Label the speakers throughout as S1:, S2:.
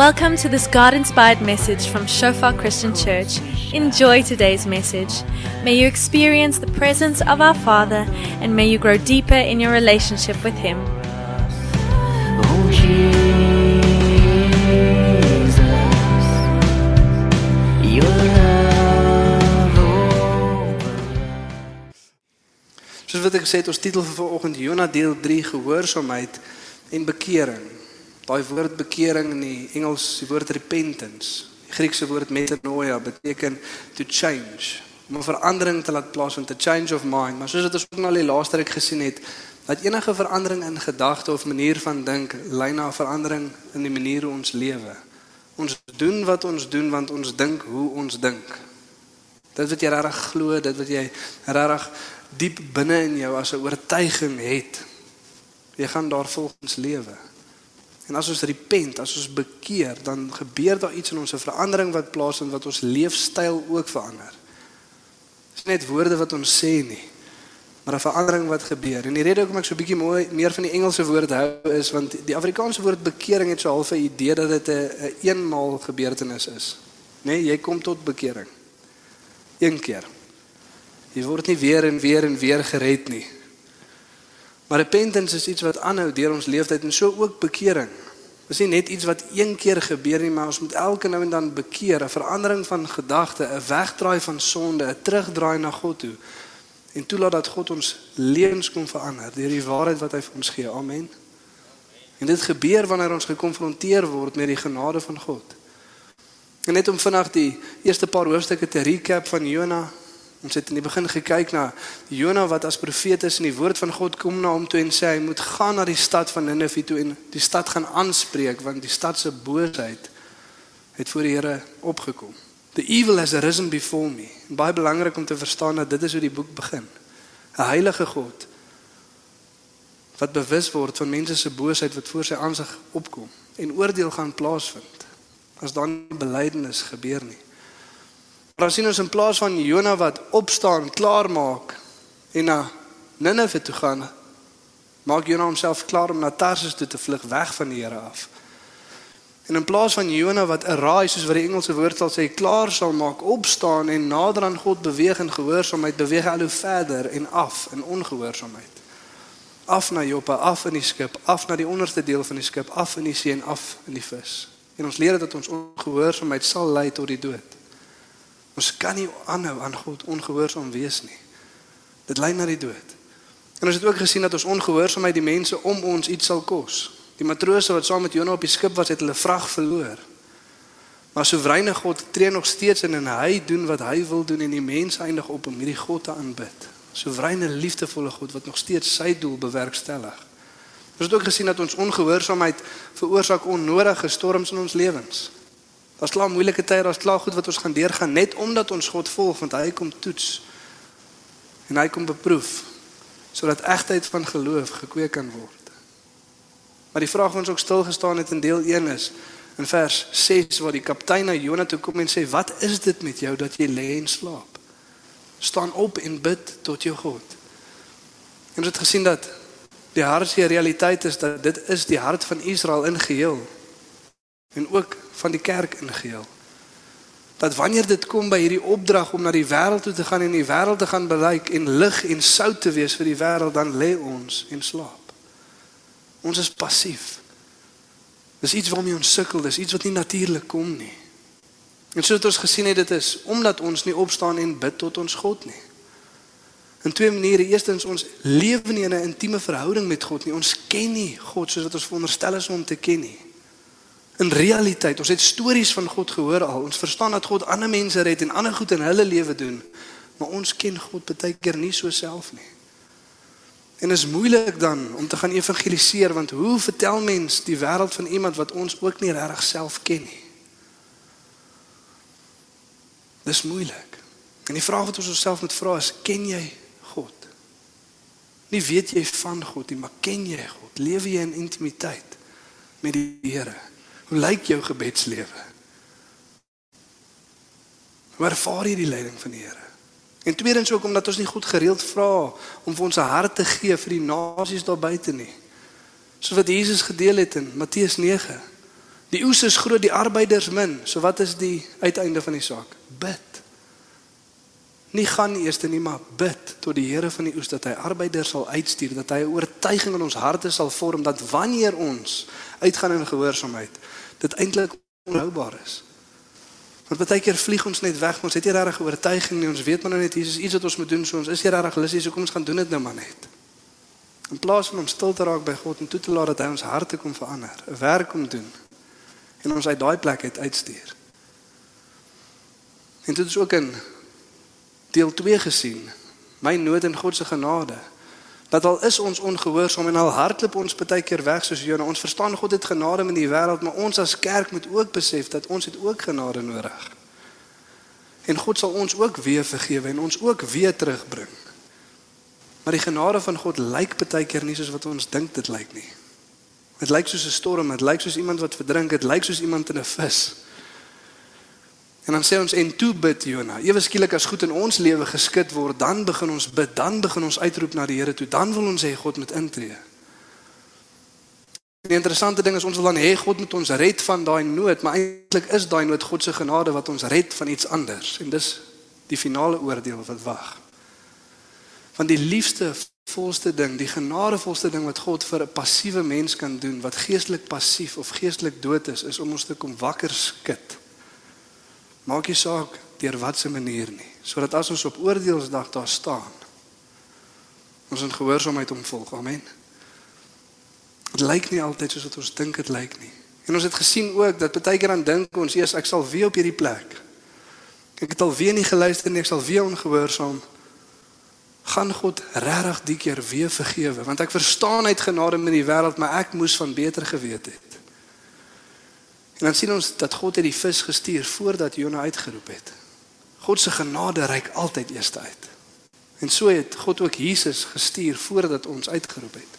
S1: Welcome to this God inspired message from Shofar Christian Church. Enjoy today's message. May you experience the presence of our Father and may you grow deeper in your relationship with Him.
S2: Oh Jesus, your love oh.
S3: Soos wat ek gesê het, ons titel vir vanoggend Jona deel 3 gehoorsaamheid en bekering. Daai woord bekering in die Engels, die woord repentance. Die Griekse woord metanoia beteken to change, om 'n verandering te laat plaasvind, 'n change of mind. Maar soos wat ons ook nou al die laaste ruk gesien het, dat enige verandering in gedagte of manier van dink lei na 'n verandering in die manier hoe ons lewe. Ons doen wat ons doen want ons dink hoe ons dink. Dit wat jy regtig glo, dit wat jy regtig diep binne in jou as 'n oortuiging het. Jy gaan daar volgens lewe. En as ons repent, as ons bekeer, dan gebeur daar iets in ons 'n verandering wat plaasvind wat ons leefstyl ook verander. Dis net woorde wat ons sê nie, maar 'n verandering wat gebeur. En die rede hoekom ek so bietjie mooi meer van die Engelse woord hou is want die Afrikaanse woord bekering het so half 'n idee dat dit 'n 'n eenmaal gebeurtenis is. Nee, jy kom tot bekering. Een keer. Jy word nie weer en weer en weer gered nie. Maar repentance is iets wat aanhou deur ons lewenstyd en so ook bekering. Dis nie net iets wat een keer gebeur nie, maar ons moet elke nou en dan bekeer, 'n verandering van gedagte, 'n wegdraai van sonde, 'n terugdraai na God toe en toelaat dat God ons lewens kom verander deur die waarheid wat hy vir ons gee. Amen. En dit gebeur wanneer ons gekonfronteer word met die genade van God. En net om vinnig die eerste paar hoofstukke te recap van Jona. Ons het in die begin gekyk na Jona wat as profeet is en die woord van God kom na hom toe en sê hy moet gaan na die stad van Ninive toe en die stad gaan aanspreek want die stad se boosheid het voor die Here opgekom. The evil has arisen before me. En baie belangrik om te verstaan dat dit is hoe die boek begin. 'n Heilige God wat bewus word van mense se boosheid wat voor sy aansig opkom en oordeel gaan plaasvind as dan belydenis gebeur nie. Maar dan sien ons in plaas van Jona wat opstaan, klaar maak en na Ninive toe gaan, maak Jona homself klaar om na Tarsus toe te vlug weg van die Here af. En in plaas van Jona wat 'n raai soos wat die Engelse woord sal sê, klaar sal maak, opstaan en nader aan God beweeg in gehoorsaamheid, beweeg hy al hoe verder en af in ongehoorsaamheid. Af na Joppa, af in die skip, af na die onderste deel van die skip, af in die see en af in die vis. En ons leer dat ons ongehoorsaamheid sal lei tot die dood. Ons kan nie aanhou aan God ongehoorsaam wees nie. Dit lei na die dood. En ons het ook gesien dat ons ongehoorsaamheid die mense om ons iets sal kos. Die matrose wat saam met Jonah op die skip was, het hulle vrag verloor. Maar soewereine God tree nog steeds in en hy doen wat hy wil doen en die mense eindig op om hierdie God te aanbid. Soewereine liefdevolle God wat nog steeds sy doel bewerkstellig. Ons het ook gesien dat ons ongehoorsaamheid veroorsaak onnodige storms in ons lewens. Daar's klaar moeilike tye, daar's klaar goed wat ons gaan deurgaan net omdat ons God volg want hy kom toets. En hy kom beproef sodat egtheid van geloof gekweek kan word. Maar die vraag wat ons ook stil gestaan het in deel 1 is in vers 6 waar die kaptein na Jona toe kom en sê wat is dit met jou dat jy lê en slaap? Staan op en bid tot jou God. En ons het gesien dat die hartse realiteit is dat dit is die hart van Israel in geheel en ook van die kerk in geheel. Dat wanneer dit kom by hierdie opdrag om na die wêreld toe te gaan en die wêreld te gaan bereik en lig en sout te wees vir die wêreld dan lê ons en slaap. Ons is passief. Dis iets waarmee ons sukkel, dis iets wat nie natuurlik kom nie. En soos ons gesien het, dit is omdat ons nie opstaan en bid tot ons God nie. In twee maniere. Eerstens ons lewe nie in 'n intieme verhouding met God nie. Ons ken nie God soos wat ons veronderstel is om te ken nie. In realiteit, ons het stories van God gehoor al. Ons verstaan dat God ander mense red en ander goed in hulle lewe doen. Maar ons ken God baie keer nie so self nie. En is moeilik dan om te gaan evangeliseer want hoe vertel mens die wêreld van iemand wat ons ook nie regtig self ken nie? Dis moeilik. En die vraag wat ons onsself moet vra is: ken jy God? Nie weet jy van God nie, maar ken jy God? Lewe jy in intimiteit met die Here? Hoe lyk jou gebedslewe? Hoe ervaar jy die leiding van die Here? En tweedens ook omdat ons nie goed gereeld vra om vir ons hart te gee vir die nasies daar buite nie. Soos wat Jesus gedeel het in Matteus 9. Die oes is groot, die arbeiders min. So wat is die uiteinde van die saak? Bid. Nie gaan eers nie, maar bid tot die Here van die oes dat hy arbeiders sal uitstuur, dat hy 'n oortuiging in ons harte sal vorm dat wanneer ons uitgaan in gehoorsaamheid, dit eintlik onhoubaar is. Want baie keer vlieg ons net weg, ons het nie regtig oortuiging nie. Ons weet maar nou net is iets wat ons moet doen, so ons is nie regtig lus nie, so kom ons gaan doen dit nou maar net. In plaas van om stil te raak by God en toe te laat dat hy ons harte kom verander, 'n werk kom doen en ons uit daai plek uit uitstuur. En dit is ook in deel 2 gesien, my nood en God se genade. Dat al is ons ongehoorsaam en al hardloop ons baie keer weg soos Jona, ons verstaan God het genade in die wêreld, maar ons as kerk moet ook besef dat ons het ook genade nodig. En God sal ons ook weer vergewe en ons ook weer terugbring. Maar die genade van God lyk baie keer nie soos wat ons dink dit lyk nie. Dit lyk soos 'n storm, dit lyk soos iemand wat verdrink, dit lyk soos iemand in 'n vis. En dan sê ons en toe bid Jona. Ewe skielik as goed in ons lewe geskit word, dan begin ons bid, dan begin ons uitroep na die Here toe. Dan wil ons hê God moet intree. Die interessante ding is ons wil dan hê God moet ons red van daai nood, maar eintlik is daai nood God se genade wat ons red van iets anders. En dis die finale oordeel wat wag. Want die liefste volste ding, die genadevolste ding wat God vir 'n passiewe mens kan doen, wat geestelik passief of geestelik dood is, is om ons te kom wakker skud. Maak nie saak deur watter manier nie, sodat as ons op oordeelsdag daar staan, ons in gehoorsaamheid hom volg. Amen. Dit lyk nie altyd soos wat ons dink dit lyk nie. En ons het gesien ook dat baie keer dan dink ons, "Jesus, ek sal weer op hierdie plek. Ek het al weer nie geluister nie, ek sal weer ongehoorsaam." gaan God regtig die keer weer vergewe want ek verstaan hy het genade met die wêreld maar ek moes van beter geweet het. En dan sien ons dat God het die vis gestuur voordat Jona uitgeroep het. God se genade reik altyd eers uit. En so het God ook Jesus gestuur voordat ons uitgeroep het.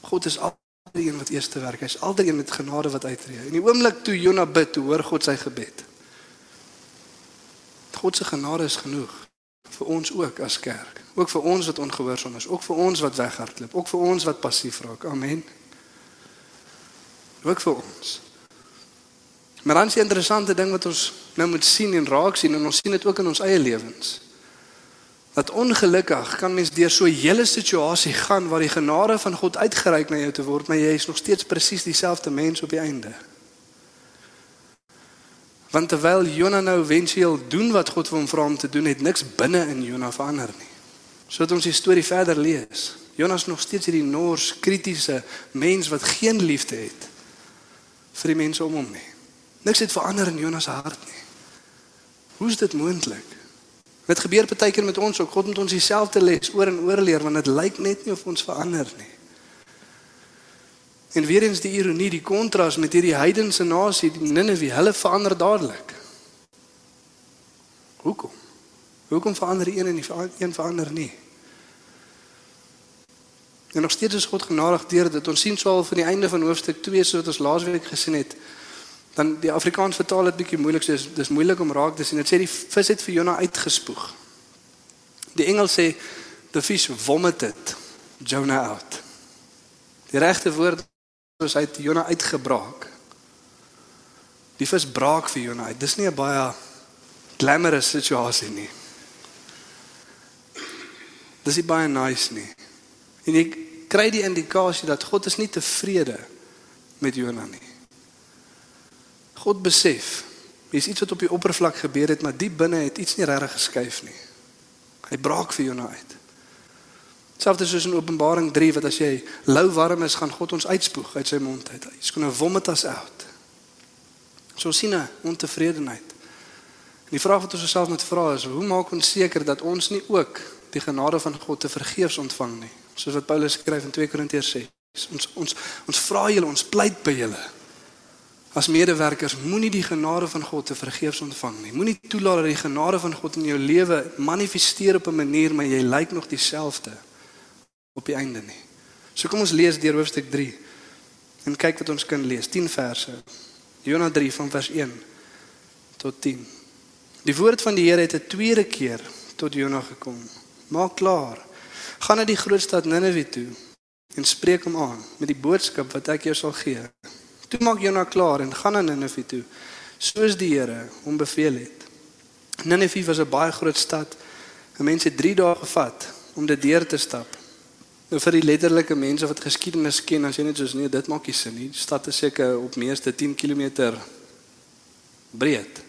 S3: God is altyd die een wat eers te werk. Hy's altyd een met genade wat uitreë. In die oomblik toe Jona bid, toe hoor God sy gebed. God se genade is genoeg vir ons ook as kerk. Ook vir ons wat ongehoorsaam is, ook vir ons wat weghardloop, ook vir ons wat passief raak. Amen. Ook vir ons. Maar dan is die interessante ding wat ons nou moet sien en raak sien en ons sien dit ook in ons eie lewens. Dat ongelukkig kan mens deur so 'n hele situasie gaan waar die genade van God uitgereik na jou te word, maar jy is nog steeds presies dieselfde mens op die einde. Want terwyl Jona nou wensieel doen wat God vir hom vra om te doen, het niks binne in Jona verander nie. Sodat ons die storie verder lees. Jona is nog steeds hierdie nors kritiese mens wat geen liefde het vir die mense om hom nie. Niks het verander in Jona se hart nie. Hoe is dit moontlik? Dit gebeur baie keer met ons ook. God moet ons dieselfde les oor en oor leer want dit lyk net nie of ons verander nie. En weer eens die ironie, die kontras met hierdie heidense nasie, die Ninive, hulle verander dadelik. Hoekom? Hoekom verander die een en die een verander nie? En nog steeds is God genadig deur dit. Ons sien swaal van die einde van hoofstuk 2 soos wat ons laasweek gesien het. Dan die Afrikaans vertaal dit bietjie moeilik, so dis dis moeilik om raak te sien. Dit sê die vis het vir Jona uitgespoeg. Die Engels sê the fish vomited Jonah out. Die regte woord is hy het Jona uitgebraak. Die vis braak vir Jona uit. Dis nie 'n baie glamorous situasie nie. Dis nie baie nice nie. En jy kry die indikasie dat God is nie tevrede met Jona nie. God besef, dis iets wat op die oppervlak gebeur het, maar diep binne het iets nie regtig geskuif nie. Hy braak vir Jona uit. Selfs soos in Openbaring 3 wat as jy lou warm is, gaan God ons uitspoeg uit sy mond uit. Hy's to vomit us out. So sien 'n ontevredenheid. En die vraag wat ons osself moet vra is, hoe maak ons seker dat ons nie ook die genade van God te vergeefs ontvang nie? Soos wat Paulus skryf in 2 Korintiërs 6. Ons ons ons vra julle, ons pleit by julle as medewerkers moenie die genade van God te vergeefs ontvang nie. Moenie toelaat dat die genade van God in jou lewe manifesteer op 'n manier maar jy lyk nog dieselfde op die einde nie. So kom ons lees deur hoofstuk 3 en kyk wat ons kan lees. 10 verse. Jonas 3 van vers 1 tot 10. Die woord van die Here het 'n tweede keer tot Jonas gekom. Maak klaar. Gaan na die groot stad Ninive toe en spreek hom aan met die boodskap wat ek jou sal gee. Toe maak Jona klaar en gaan na Ninive toe, soos die Here hom beveel het. Ninive was 'n baie groot stad. 'n Mens het 3 dae gevat om dit deur te stap. Nou vir die letterlike mense wat geskiedenis ken, as jy net soos nee, dit maak nie sin nie. Die stad is seker op meeste 10 km breed.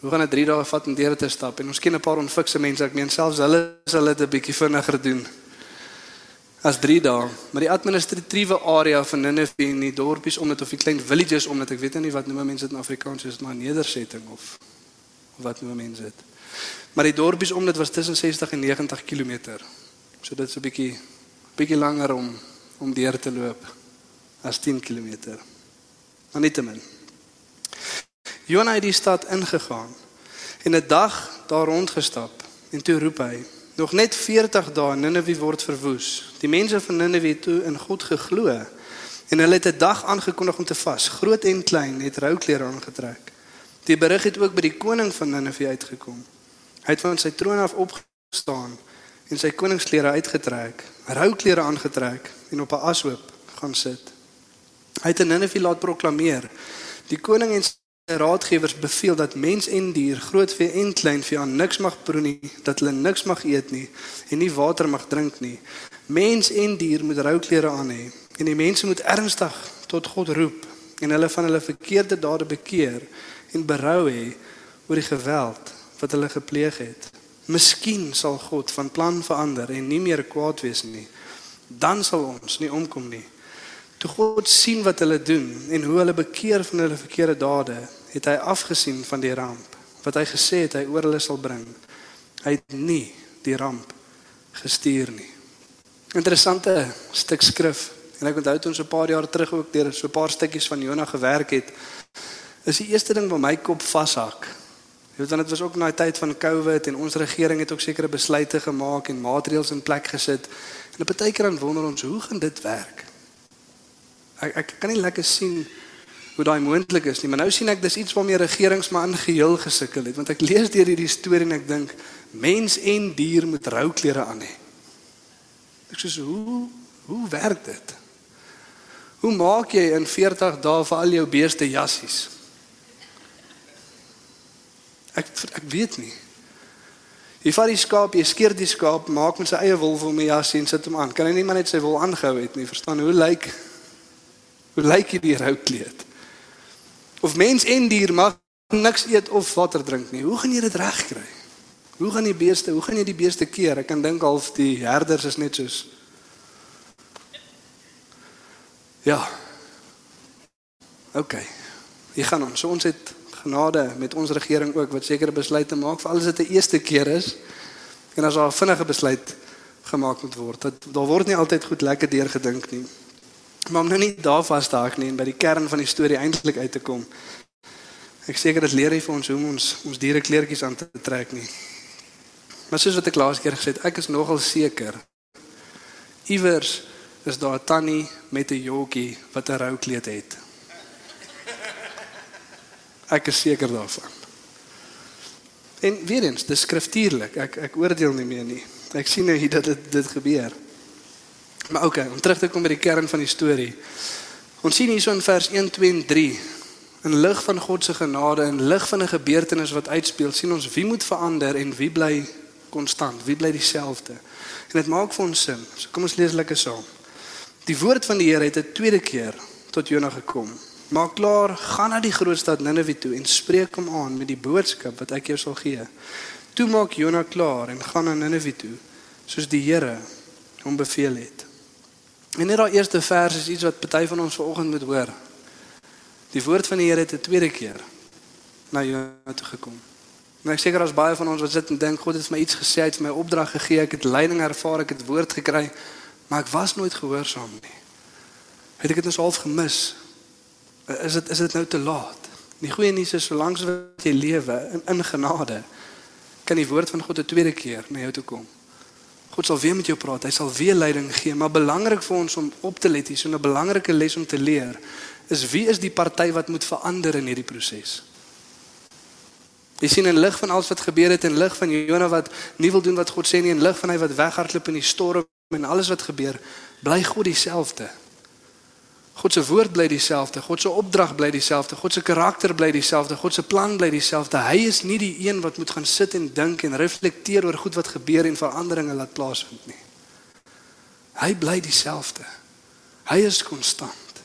S3: Hoe gaan dit 3 dae vat om deur te stap? En ons ken 'n paar onfikse mense, ek meen selfs hulle sal dit 'n bietjie vinniger doen as 3 dae. Maar die administratiewe area van Ninive en die dorpies om dit of die klein villages om dit, ek weet nie wat noem mense dit in Afrikaans, is dit maar nedersetting of wat noem mense dit. Maar die dorpies om dit was tussen 60 en 90 km. So dit is 'n bietjie bietjie langer om om deur te loop as 10 km. Maar nietemin. Jona het die stad ingegaan en 'n dag daar rondgestap en toe roep hy: "Nog net 40 dae Ninive word verwoes." Die mense van Ninive het toe in God geglo en hulle het 'n dag aangekondig om te vas. Groot en klein het rouklere aangetrek. Die berig het ook by die koning van Ninive uitgekom. Hy het van sy troon af opgestaan en sy koningsklere uitgetrek, rouklere aangetrek en op 'n ashoop gaan sit. Hy het in Ninive laat proklameer: "Die koning en raadgewers beveel dat mens en dier, groot vee en klein vee aan niks mag proe nie, dat hulle niks mag eet nie en nie water mag drink nie. Mens en dier moet rouklere aan hê en die mense moet ernstig tot God roep en hulle van hulle verkeerde dade bekeer en berou hê oor die geweld wat hulle gepleeg het. Miskien sal God van plan verander en nie meer kwaad wees nie. Dan sal ons nie omkom nie. Toe God sien wat hulle doen en hoe hulle bekeer van hulle verkeerde dade, het hy afgesien van die ramp wat hy gesê het hy oor hulle sal bring. Hy het nie die ramp gestuur nie. Interessante stuk skrif en ek onthou toe ons 'n paar jaar terug ook deur so 'n paar stukkies van Jona gewerk het, is die eerste ding wat my kop vashak Jy weet dan dit was ook na die tyd van COVID en ons regering het ook sekere besluite gemaak en maatreëls in plek gesit. En op 'n dan wonder ons hoe gaan dit werk? Ek ek kan nie lekker sien hoe daai moontlik is nie, maar nou sien ek dis iets waarmee regerings maar in geheel gesukkel het want ek lees deur hierdie storie en ek dink mens en dier moet rouklere aan hê. Ek sê hoe hoe werk dit? Hoe maak jy in 40 dae vir al jou beeste jassies? Ek ek weet nie. Jy vat die skaap, jy skeer die skaap, maak met sy eie wol vir my jas en sit hom aan. Kan hy nie maar net sy wol aangehou het nie? Verstaan hoe lyk hoe lyk hierdie roukleed? Of mens en dier mag niks eet of water drink nie. Hoe gaan jy dit regkry? Hoe gaan die beeste, hoe gaan jy die beeste keer? Ek kan dink half die herders is net soos Ja. OK. Hier gaan ons. So ons het genade met ons regering ook wat sekere besluite maak vir alles wat 'n eerste keer is. En as daar 'n vinnige besluit gemaak moet word, dat daar word nie altyd goed lekker deurgedink nie. Maar om nou nie daar vas te haak nie en by die kern van die storie eintlik uit te kom. Ek seker dit leer hy vir ons hoe ons ons diere kleertjies aan te trek nie. Maar soos wat ek laas keer gesê het, ek is nogal seker iewers is daar 'n tannie met 'n jockie wat 'n roukleed het. Ek is seker daarvan. En weer eens, dis skriftuurlik. Ek ek oordeel nie meer nie. Ek sien nou hier dat dit dit gebeur. Maar oké, okay, om terug te kom by die kern van die storie. Ons sien hierso in vers 1, 2 en 3 in lig van God se genade en lig van 'n gebeurtenis wat uitspeel, sien ons wie moet verander en wie bly konstant, wie bly dieselfde. En dit maak vir ons sin. So kom ons lees lekker saam. Die woord van die Here het 'n tweede keer tot Jona gekom. Maak klaar, gaan na die groot stad Ninive toe en spreek hom aan met die boodskap wat ek jou sal gee. Toe maak Jona klaar en gaan na Ninive toe, soos die Here hom beveel het. En net daai eerste vers is iets wat party van ons vanoggend moet hoor. Die woord van die Here het 'n tweede keer na Jona toe gekom. Maar ek seker as baie van ons wat sit en dink God het vir my iets gesê, het my opdrag gegee, ek het leiding ervaar, ek het woord gekry, maar ek was nooit gehoorsaam nie. Het ek dit ons half gemis? is dit is dit nou te laat. Die goeie nuus is solank wat jy lewe in, in genade kan die woord van God 'n tweede keer na jou toe kom. God sal weer met jou praat. Hy sal weer leiding gee, maar belangrik vir ons om op te let hier, so 'n belangrike les om te leer is wie is die party wat moet verander in hierdie proses? Jy sien in lig van alles wat gebeur het en lig van Jona wat nie wil doen wat God sê nie en lig van hy wat weghardloop in die storm en alles wat gebeur, bly God dieselfde. God se woord bly dieselfde, God se opdrag bly dieselfde, God se karakter bly dieselfde, God se plan bly dieselfde. Hy is nie die een wat moet gaan sit en dink en reflekteer oor goed wat gebeur en veranderinge laat plaasvind nie. Hy bly dieselfde. Hy is konstant.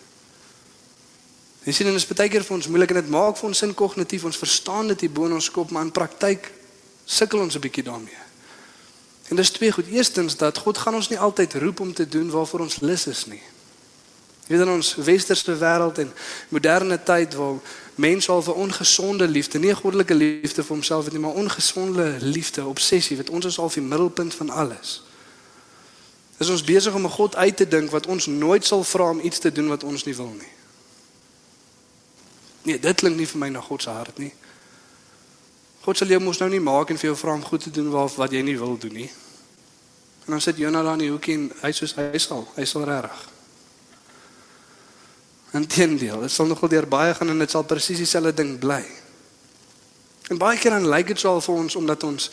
S3: Jy sien en dit is baie keer vir ons moeilik en dit maak vir ons sin kognitief. Ons verstaan dit hier bo in ons kop, maar in praktyk sukkel ons 'n bietjie daarmee. En dis twee goed. Eerstens dat God gaan ons nie altyd roep om te doen waarvoor ons lus is nie. Jy weet in ons westerse wêreld en moderne tyd waar mense al vir ongesonde liefde, nie 'n goddelike liefde vir homself nie, maar ongesonde liefde, obsessie, wat ons is al die middelpunt van alles. Is ons besig om 'n God uit te dink wat ons nooit sal vra om iets te doen wat ons nie wil nie. Nee, dit klink nie vir my na God se hart nie. God sal jou mos nou nie maak en vir jou vra om goed te doen wat wat jy nie wil doen nie. En dan sit Jonah daar in die hoekie en hy soos hy sal, hy sal regtig. Inteendeel, dit sal nogal deur baie gaan en dit sal presies dieselfde ding bly. En baie keer dan lyk dit so al vir ons omdat ons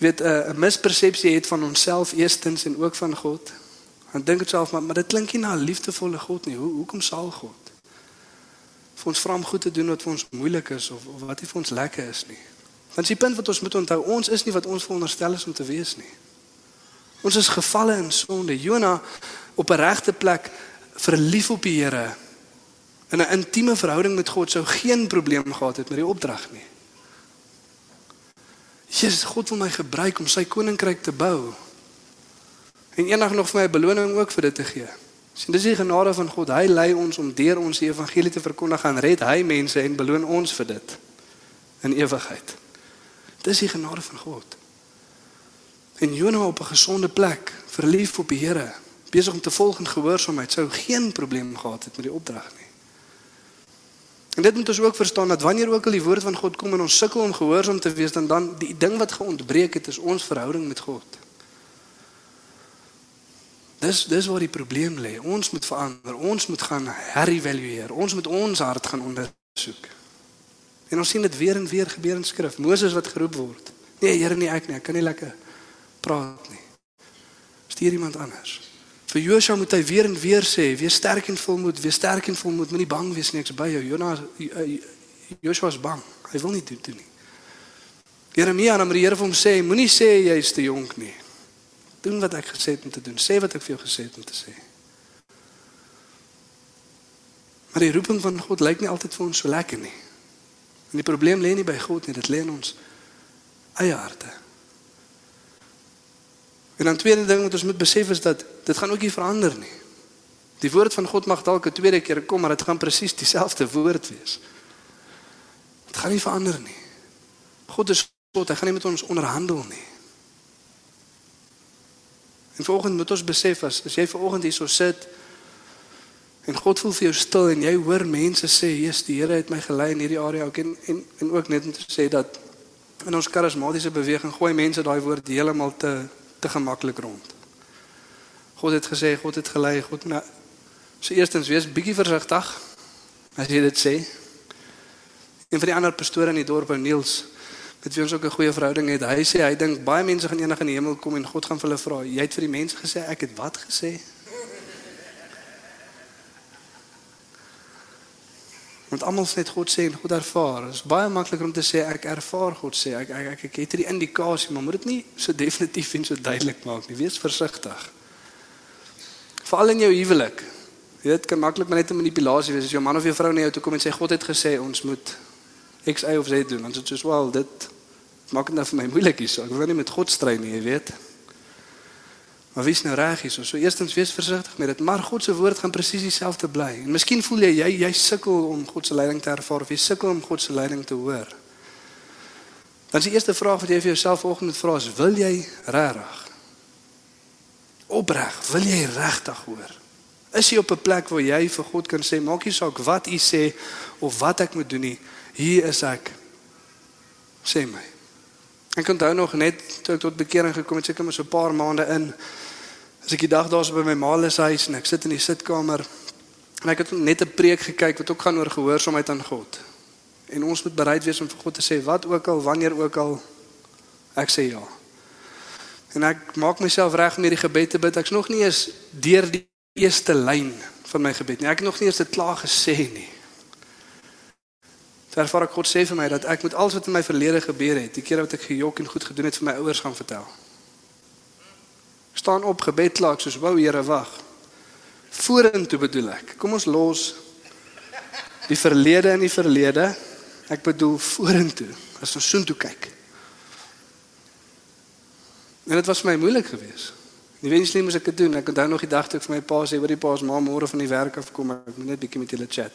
S3: weet 'n 'n mispersepsie het van onsself eerstens en ook van God. Dan dink dit self maar maar dit klink nie na 'n liefdevolle God nie. Hoe hoekom sal God vir ons vra om goed te doen wat vir ons moeilik is of of wat nie vir ons lekker is nie? Want die punt wat ons moet onthou, ons is nie wat ons veronderstel is om te wees nie. Ons is gevalle in sonde. Jona op 'n regte plek verlief op die Here in 'n intieme verhouding met God sou geen probleem gehad het met die opdrag nie. Jesus, God wil my gebruik om sy koninkryk te bou. En eendag nog vir my 'n beloning ook vir dit te gee. Sien, dis die genade van God. Hy lei ons om deur ons die evangelie te verkondig en red hy mense en beloon ons vir dit in ewigheid. Dis die genade van God. En Jonah op 'n gesonde plek, verlief op die Here, besig om te volg in gehoorsaamheid, sou geen probleem gehad het met die opdrag nie. En dit moet ons ook verstaan dat wanneer ook al die woord van God kom en ons sukkel om gehoorsaam te wees, dan dan die ding wat geontbreek het is ons verhouding met God. Dis dis waar die probleem lê. Ons moet verander. Ons moet gaan herëvalueer. Ons moet ons hart gaan ondersoek. En ons sien dit weer en weer gebeur in skrif. Moses wat geroep word. Nee, Here nie ek nie. Ek kan nie lekker praat nie. Stuur iemand anders. Vir Joshua moet hy weer en weer sê, wees sterk en volmoed, wees sterk en volmoed, moenie bang wees nie, ek's by jou. Jonas Joshua is bang. Hy wil nie doen doen nie. Jeremia dan moet die Here vir hom sê, moenie sê jy's te jonk nie. Doen wat ek gesê het om te doen. Sê wat ek vir jou gesê het om te sê. Maar die roeping van God lyk nie altyd vir ons so lekker nie. En die probleem lê nie by God nie, dit lê in ons eie harte. En dan tweede ding wat ons moet besef is dat dit gaan ook nie verander nie. Die woord van God mag dalk 'n tweede keer kom, maar dit gaan presies dieselfde woord wees. Dit gaan nie verander nie. God is God, hy gaan nie met ons onderhandel nie. En vanoggend moet ons besef as as jy vanoggend hier so sit en God voel vir jou stil en jy hoor mense sê, "Jesus, die Here het my gelei in hierdie area ook en en en ook net om te sê dat in ons karismatiese beweging gooi mense daai woord heeltemal te te gemaklik rond. God het gesê, God het gelei, God nou so eerstens wees bietjie versigtig as jy dit sê. En vir die ander pastore in die dorp, Niels, met wie ons ook 'n goeie verhouding het, hy sê hy dink baie mense gaan eendag in die hemel kom en God gaan vir hulle vra, jy het vir die mense gesê ek het wat gesê? Want almal sê God sê en God ervaar. Dit is baie makliker om te sê ek ervaar God sê. Ek ek ek, ek het hierdie indikasie, maar moet dit nie so definitief en so duidelik maak nie. Wees versigtig. Veral in jou huwelik. Jy weet kan maklik maar net 'n manipulasie wees as jou man of jou vrou na jou toe kom en sê God het gesê ons moet X Y of Z doen. Dan sê soos wel dit maak dit nou vir my moeilik hier so. Ek wil nie met God stry nie, jy weet. Maar wie's nou reg hier? So eerstens wees versigtig met dit, maar God se woord gaan presies dieselfde bly. En miskien voel jy jy jy sukkel om God se leiding te ervaar of jy sukkel om God se leiding te hoor. Dan is die eerste vraag wat jy vir jouself vanoggend moet vra is: Wil jy regtig opreg, wil jy regtig hoor? Is jy op 'n plek waar jy vir God kan sê, maak nie saak wat U sê of wat ek moet doen nie, hier is ek. Sê my. Ek onthou nog net toe ek tot bekering gekom het, seker maar so 'n paar maande in. As ek die dag daar so by my ma se huis en ek sit in die sitkamer en ek het net 'n preek gekyk wat ook gaan oor gehoorsaamheid aan God. En ons moet bereid wees om vir God te sê wat ook al, wanneer ook al ek sê ja. En ek maak myself reg om hierdie gebed te bid. Ek's nog nie eens deur die eerste lyn van my gebed nie. Ek het nog nie eens dit klaar gesê nie. Daar ervaar ek God sê vir my dat ek moet alles wat in my verlede gebeur het, die kere wat ek gejok en goed gedoen het vir my ouers gaan vertel. Staan op gebed klaar, ek soos wou Here wag. Vorentoe bedoel ek. Kom ons los die verlede in die verlede. Ek bedoel vorentoe. As ons soontoe kyk. En dit was vir my moeilik geweest. Nie wens nie moes ek dit doen. Ek onthou nog die dag toe ek vir my pa sê, "Hoor die pa se ma môre van die werk af kom, ek moet net bietjie met julle chat."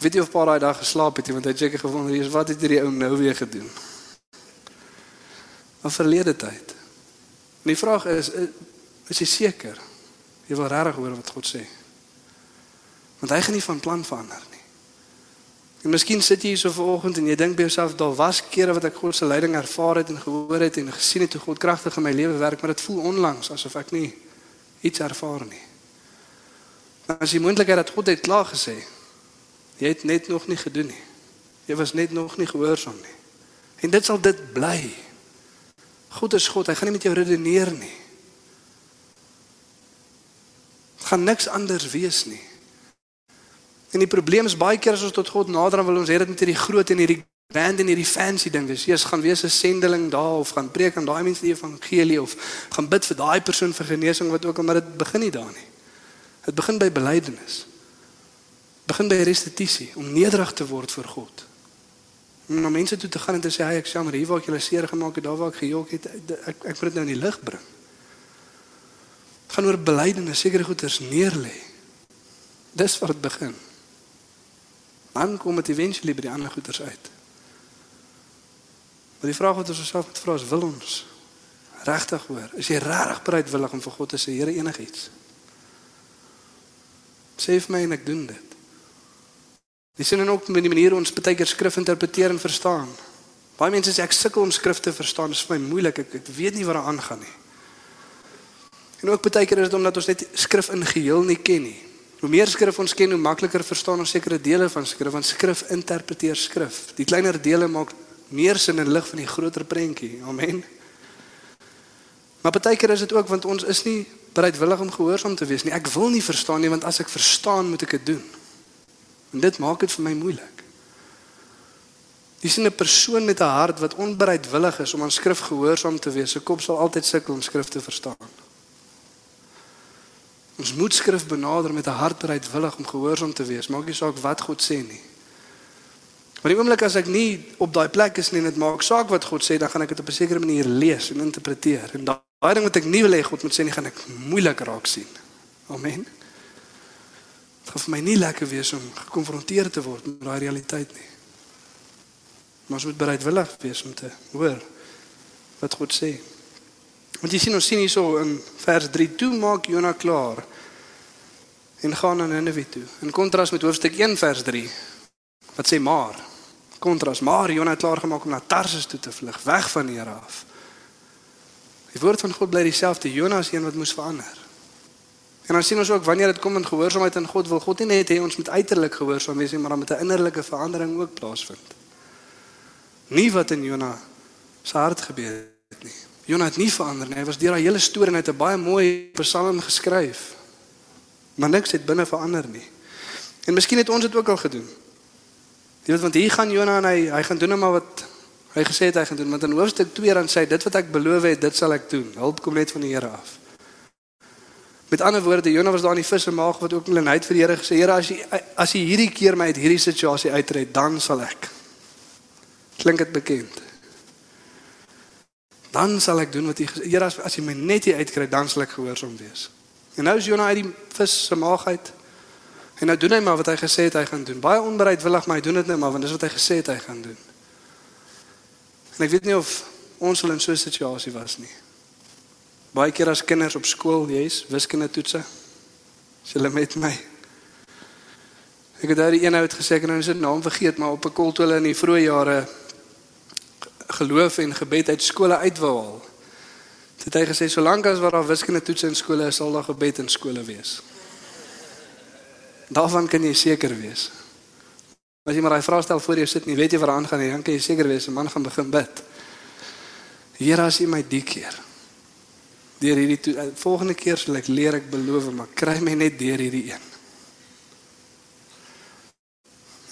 S3: Weet nie of pa daai dag geslaap het want hy het seker gewonder, "Jesus, wat het hierdie ou nou weer gedoen?" Maar verlede tyd. En die vraag is, is jy seker? Jy wil regtig hoor wat God sê? Want hy gaan nie van plan verander nie. En miskien sit jy hier so vanoggend en jy dink by jouself, "Daar was kere wat ek God se leiding ervaar het en gehoor het en gesien het hoe God kragtig in my lewe werk, maar dit voel onlangs asof ek nie iets ervaar nie." Maar as jy moontlikheid dat God het klaar gesê, jy het net nog nie gedoen nie. Jy was net nog nie gehoorsaam nie. En dit sal dit bly. God is God, hy gaan nie met jou redeneer nie. Dit gaan niks anders wees nie. En die probleem is baie keer as ons tot God nader dan wil ons hê dit moet hierdie groot en hierdie grand en hierdie fancy ding wees. Jesus gaan wees 'n sendeling daar of gaan preek aan daai mense die evangelie of gaan bid vir daai persoon vir genesing wat ook al maar dit begin nie daar nie. Dit begin by belydenis. Begin by restituisie om nederig te word voor God. Om na mense toe te gaan en te sê, "Hey, ek jammer, hier waar ek julle seer gemaak het, daar waar ek gejok het, ek ek moet dit nou in die lig bring." Dit gaan oor belydenis, sekere goeders neerlê. Dis waar dit begin. Dan kom dit eventually by die ander goeders uit. Maar die vraag wat ons osself moet vra is, wil ons regtig hoor? Is jy regtig bereidwillig om vir God te sê, Here, enigiets? Sê vir my en ek doen dit. Dis sien ook met die manier ons baie keer skrif interpreteer en verstaan. Baie mense sê ek sukkel om skrif te verstaan, dit is vir my moeilik. Ek, ek weet nie wat daar aangaan nie. En ook baie keer is dit omdat ons net skrif in geheel nie ken nie. Hoe meer skrif ons ken, hoe makliker verstaan ons sekere dele van skrif, want skrif interpreteer skrif. Die kleiner dele maak meer sin in lig van die groter prentjie. Amen. Maar baie keer is dit ook want ons is nie bereidwillig om gehoorsaam te wees nie. Ek wil nie verstaan nie want as ek verstaan, moet ek dit doen. En dit maak dit vir my moeilik. Dis 'n persoon met 'n hart wat onbereidwillig is om aan skrif gehoorsaam te wees. Sy kop sal altyd sukkel om skrif te verstaan. Ons moet skrif benader met 'n hart bereidwillig om gehoorsaam te wees. Maak nie saak wat God sê nie. Maar die oomblik as ek nie op daai plek is nie en dit maak saak wat God sê, dan gaan ek dit op 'n sekere manier lees en interpreteer. En daai ding wat ek nie wil hê God moet sê nie, gaan ek moeilik raak sien. Amen. Dit gaan vir my nie lekker wees om gekonfronteer te word met daai realiteit nie. Maar ons moet bereidwillig wees om te hoor wat God sê. Want jy sien ons sien hierso in vers 3 toe maak Jona klaar en gaan na Nineve toe. In kontras met hoofstuk 1 vers 3 wat sê maar kontras maar Jona het klaar gemaak om na Tarsus toe te vlug, weg van die Here af. Die woord van God bly dieselfde. Jona is een wat moes verander. En dan sien ons ook wanneer dit kom in gehoorsaamheid aan God, wil God nie net hê ons moet uiterlik gehoorsaam wees nie, maar dan moet 'n innerlike verandering ook plaasvind. Nie wat in Jona se hart gebeur het nie. Jona het nie verander nie. Hy was deur daai hele storie en hy het 'n baie mooi psalm geskryf. Maar niks het binne verander nie. En miskien het ons dit ook al gedoen. Jy weet want hier gaan Jona en hy hy gaan doen maar wat hy gesê het hy gaan doen, want in hoofstuk 2 dan sê hy dit wat ek beloof het, dit sal ek doen. Hulp kom net van die Here af. Met ander woorde, Jona was daar in die vis se maag wat ook hulle net vir die Here gesê, Here, as jy as jy hierdie keer my uit hierdie situasie uitred, dan sal ek. Klink dit bekend? Dan sal ek doen wat jy gesê, Here, as, as jy my net hier uitkry, dan sal ek gehoorsaam wees. En nou is Jona uit die vis se maag uit. En nou doen hy maar wat hy gesê het hy gaan doen. Baie onbereidwillig, maar hy doen dit net maar want dis wat hy gesê het hy gaan doen. En ek weet nie of ons al in so 'n situasie was nie. Baie keer as kinders op skool, jy's wiskunde toetse. Is hulle met my? Ek het daai een uit gesê ek nou sy naam vergeet, maar op 'n kol toe hulle in die vroeë jare geloof en gebed uit skole uitwou haal. Het hy gesê solank as wat daar wiskunde toetse in skole is, sal daar gebed in skole wees. Daarvan kan jy seker wees. As jy maar daai vraag stel voor jy sit, nie weet jy wat aangaan dan kan jy seker wees 'n man gaan begin bid. Here as jy my die keer deur hierdie to, volgende keer sal ek leer ek beloof maar kry my net deur hierdie een.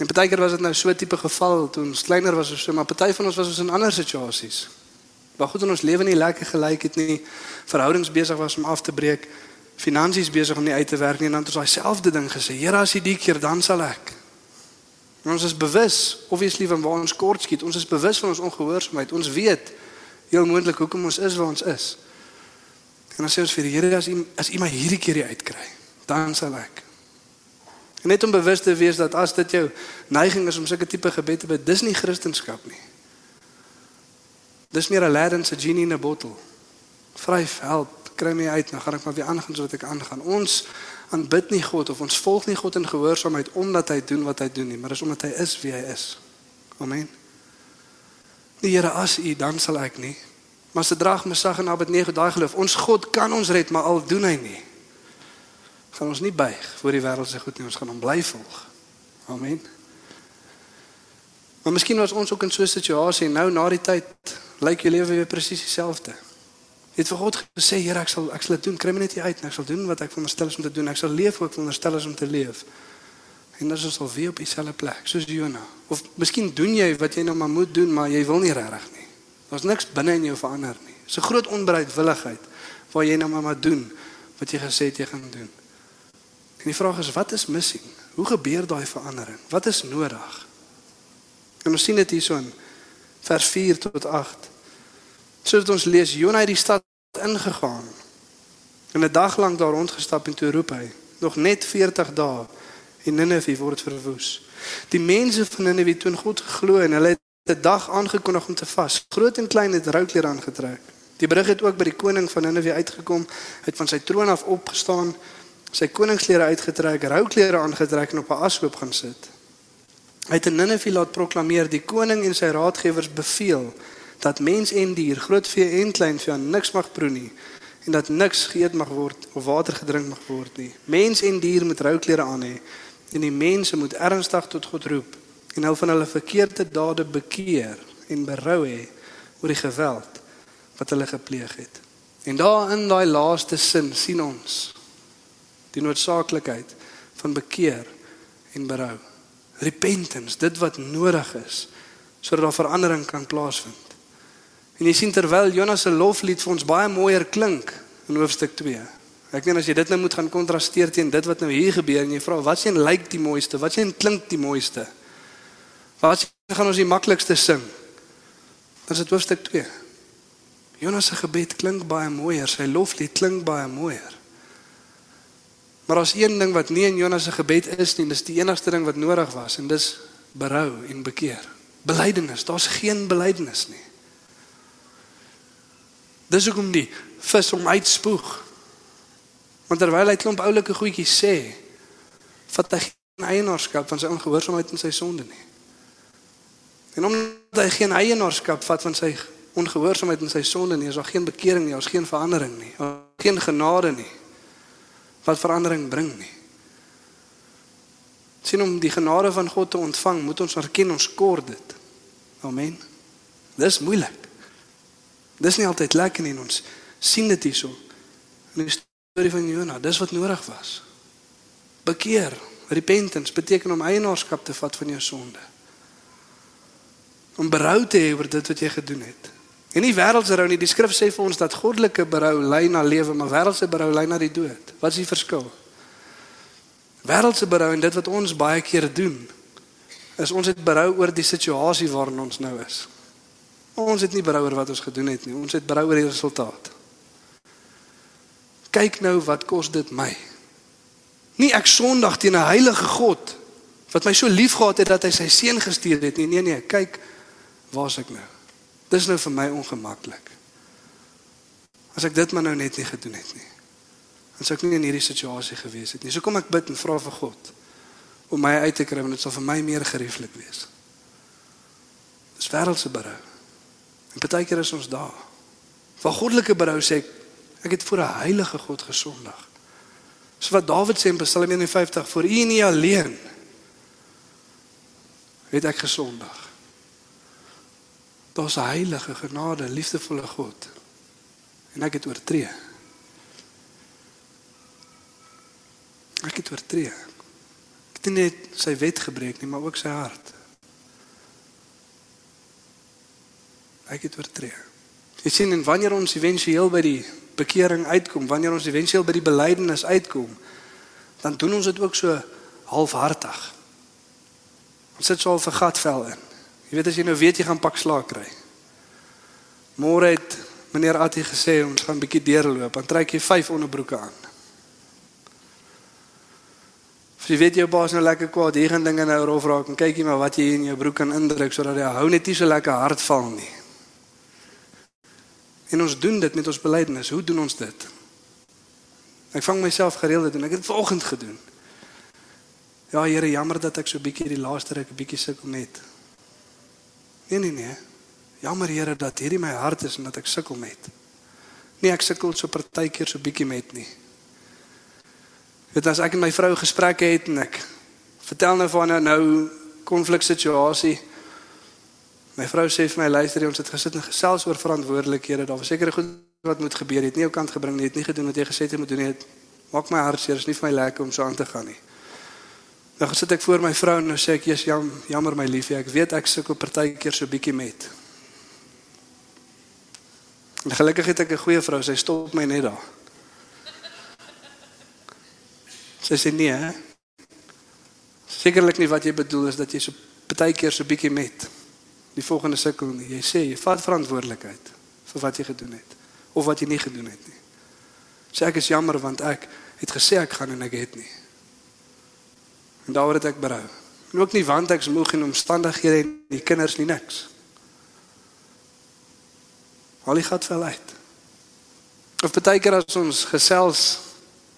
S3: En partykeer was dit nou so tipe geval toe ons kleiner was of so, maar party van ons was ons in ander situasies. Waar goed in ons lewe nie lekker gelyk het nie, verhoudings besig was om af te breek, finansies besig om nie uit te werk nie en dan het ons daai selfde ding gesê, Here as jy die keer dan sal ek. En ons is bewus, obviously van waar ons kort skiet. Ons is bewus van ons ongehoorsaamheid. Ons weet heel moontlik hoekom ons is waar ons is. En dan sê ons vir die Here as u as u my hierdie keer uitkry, dan sal ek. En net om bewus te wees dat as dit jou neiging is om sulke tipe gebed te bid, dis nie Christendom nie. Dis meer 'n Aladdin se genie in 'n bottel. Vryf, help, kry my uit, nou gaan ek maar weer aangaan sodat ek aangaan. Ons aanbid nie God of ons volg nie God in gehoorsaamheid omdat hy doen wat hy doen nie, maar dis omdat hy is wie hy is. Amen. Die Here as u dan sal ek nie. Maar se draag my sag en Abednego daai geloof. Ons God kan ons red, maar al doen hy nie. Gaan ons nie buig voor die wêreld se goed nie, ons gaan hom bly volg. Amen. Maar miskien was ons ook in so 'n situasie en nou na die tyd lyk jou lewe weer presies dieselfde. Jy het vir God gesê, Here, ek sal ek sal dit doen, kry my net hier uit en ek sal doen wat ek veronderstel is om te doen. Ek sal leef hoe ek veronderstel is om te leef. En dan is ons al weer op dieselfde plek, soos Jona. Of miskien doen jy wat jy nou maar moet doen, maar jy wil nie regtig nie. Daar's niks binne in jou verander nie. Dis 'n groot onbereidwilligheid waar jy nou maar maar doen wat jy gesê het jy gaan doen. En die vraag is wat is missing? Hoe gebeur daai verandering? Wat is nodig? En ons sien dit hierso in vers 4 tot 8. Soos ons lees, Jona het die stad ingegaan. En 'n dag lank daar rondgestap en toe roep hy, nog net 40 dae en Ninive word verwoes. Die mense van Ninive het toe God geglo en hulle het 'n dag aangekondig om te vas. Groot en klein het rouklere aangetrek. Die berig het ook by die koning van Ninive uitgekom, het van sy troon af opgestaan, sy koningsklere uitgetrek, rouklere aangetrek en op 'n ashoop gaan sit. Hy het in Ninive laat proklameer die koning en sy raadgewers beveel dat mens en dier, groot vee en klein vee aan niks mag proe nie en dat niks geëet mag word of water gedrink mag word nie. Mens en dier moet rouklere aan hê en die mense moet ernstig tot God roep en hul van hulle verkeerde dade bekeer en berou hê oor die geweld wat hulle gepleeg het. En daar in daai laaste sin sien ons die noodsaaklikheid van bekeer en berou. Repentance, dit wat nodig is sodat daar verandering kan plaasvind. En jy sien terwyl Jonas se loflied vir ons baie mooier klink in hoofstuk 2. Ek meen as jy dit nou moet gaan kontrasteer teen dit wat nou hier gebeur en jy vra wat sien lyk die mooiste? Wat sien klink die mooiste? Wat gaan ons die maklikste sing? Dan is dit hoofstuk 2. Jonas se gebed klink baie mooier, sy loflied klink baie mooier. Maar as een ding wat nie in Jonas se gebed is nie, dis die enigste ding wat nodig was en dis berou en bekeer. Belydenis, daar's geen belydenis nie. Dis hoekom die vis hom uitspoeg. Want terwyl hy klomp oulike goedjies sê, vat hy geen eienaarskap van sy ongehoorsaamheid en sy sonde nie. En omdat hy geen eienaarskap vat van sy ongehoorsaamheid en sy sonde nie, is daar geen bekering nie, daar's geen verandering nie, geen genade nie wat verandering bring nie. Sien om die genade van God te ontvang, moet ons erken ons kort dit. Amen. Dis moeilik. Dis nie altyd lekker nie ons sien dit hierso. In die storie van Jona, dis wat nodig was. Bekeer, repentance beteken om eienaarskap te vat van jou sonde. Om berou te hê oor dit wat jy gedoen het. En nie wêreldse berou nie. Die skrif sê vir ons dat goddelike berou lei na lewe, maar wêreldse berou lei na die dood. Wat is die verskil? Wêreldse berou en dit wat ons baie keer doen, is ons het berou oor die situasie waarin ons nou is. Ons het nie berou oor wat ons gedoen het nie. Ons het berou oor die resultaat. Kyk nou wat kos dit my. Nie ek sondig teen 'n heilige God wat my so liefgehad het dat hy sy seun gestuur het nie. Nee nee, kyk waar's ek nou? Dis nou vir my ongemaklik. As ek dit maar nou net nie gedoen het nie. Sou ek nie in hierdie situasie gewees het nie. So kom ek bid en vra vir God om my uit te kry want dit sal vir my meer gerieflik wees. Dis wêreldse berou. En baie keer is ons daar. Van goddelike berou sê ek ek het voor 'n heilige God gesondig. So wat Dawid sê in Psalm 51 vir U nie alleen het ek gesondig. Daar's 'n heilige, genade, liefdevolle God. En ek het oortree. Ek het oortree. Ek het net sy wet gebreek nie, maar ook sy hart. Ek het oortree. Jy sien en wanneer ons éventueel by die bekering uitkom, wanneer ons éventueel by die belydenis uitkom, dan doen ons dit ook so halfhartig. Ons sit so al vir gatvel in. Jy weet as jy nou weet jy gaan pak slaag kry. Môre het meneer Attie gesê ons gaan 'n bietjie deurloop, dan trek jy 5 onderbroeke aan. As jy weet jou baas nou lekker kwaad, hier gaan dinge nou rof raak en kyk jy maar wat jy in jou broek kan indruk sodat hy hou net nie so lekker hard val nie. En ons doen dit met ons belydenis. Hoe doen ons dit? Ek vang myself gereeld doen. Ek het dit vanoggend gedoen. Ja, Here, jammer dat ek so bietjie die laaste ruk 'n bietjie sukkel met. Nee, nee, nee. Jammer Here dat hierdie my hart is en dat ek sukkel met. Nee, ek sukkel so partykeer so bietjie met nie. Dit as ek en my vrou gesprekke het en ek vertel nou van 'n nou konfliksituasie. My vrou sê vir my luister ons het gesit en gesels oor verantwoordelikhede. Daar was seker goed wat moet gebeur. Jy het nie jou kant gebring nie. Jy het nie gedoen wat jy gesê het jy moet doen nie. Het maak my hart seer. Dit is nie vir my lekker om so aan te gaan nie. Nou gesit ek voor my vrou en nou sê ek jy's jam, jammer my liefie. Ek weet ek sukkel partykeer so bietjie met. En gelukkig het ek 'n goeie vrou. Sy stop my net daar. Sy sê nee. Hè? Sekerlik nie wat jy bedoel is dat jy so partykeer so bietjie met die volgende sukkel nie. Jy sê jy vat verantwoordelikheid vir wat jy gedoen het of wat jy nie gedoen het nie. Sê ek is jammer want ek het gesê ek gaan en ek het nie. En daaroor het ek berou. En ook nie want ek's moeg en omstandighede en die kinders nie niks. Al die gat vel uit. Of baie keer as ons gesels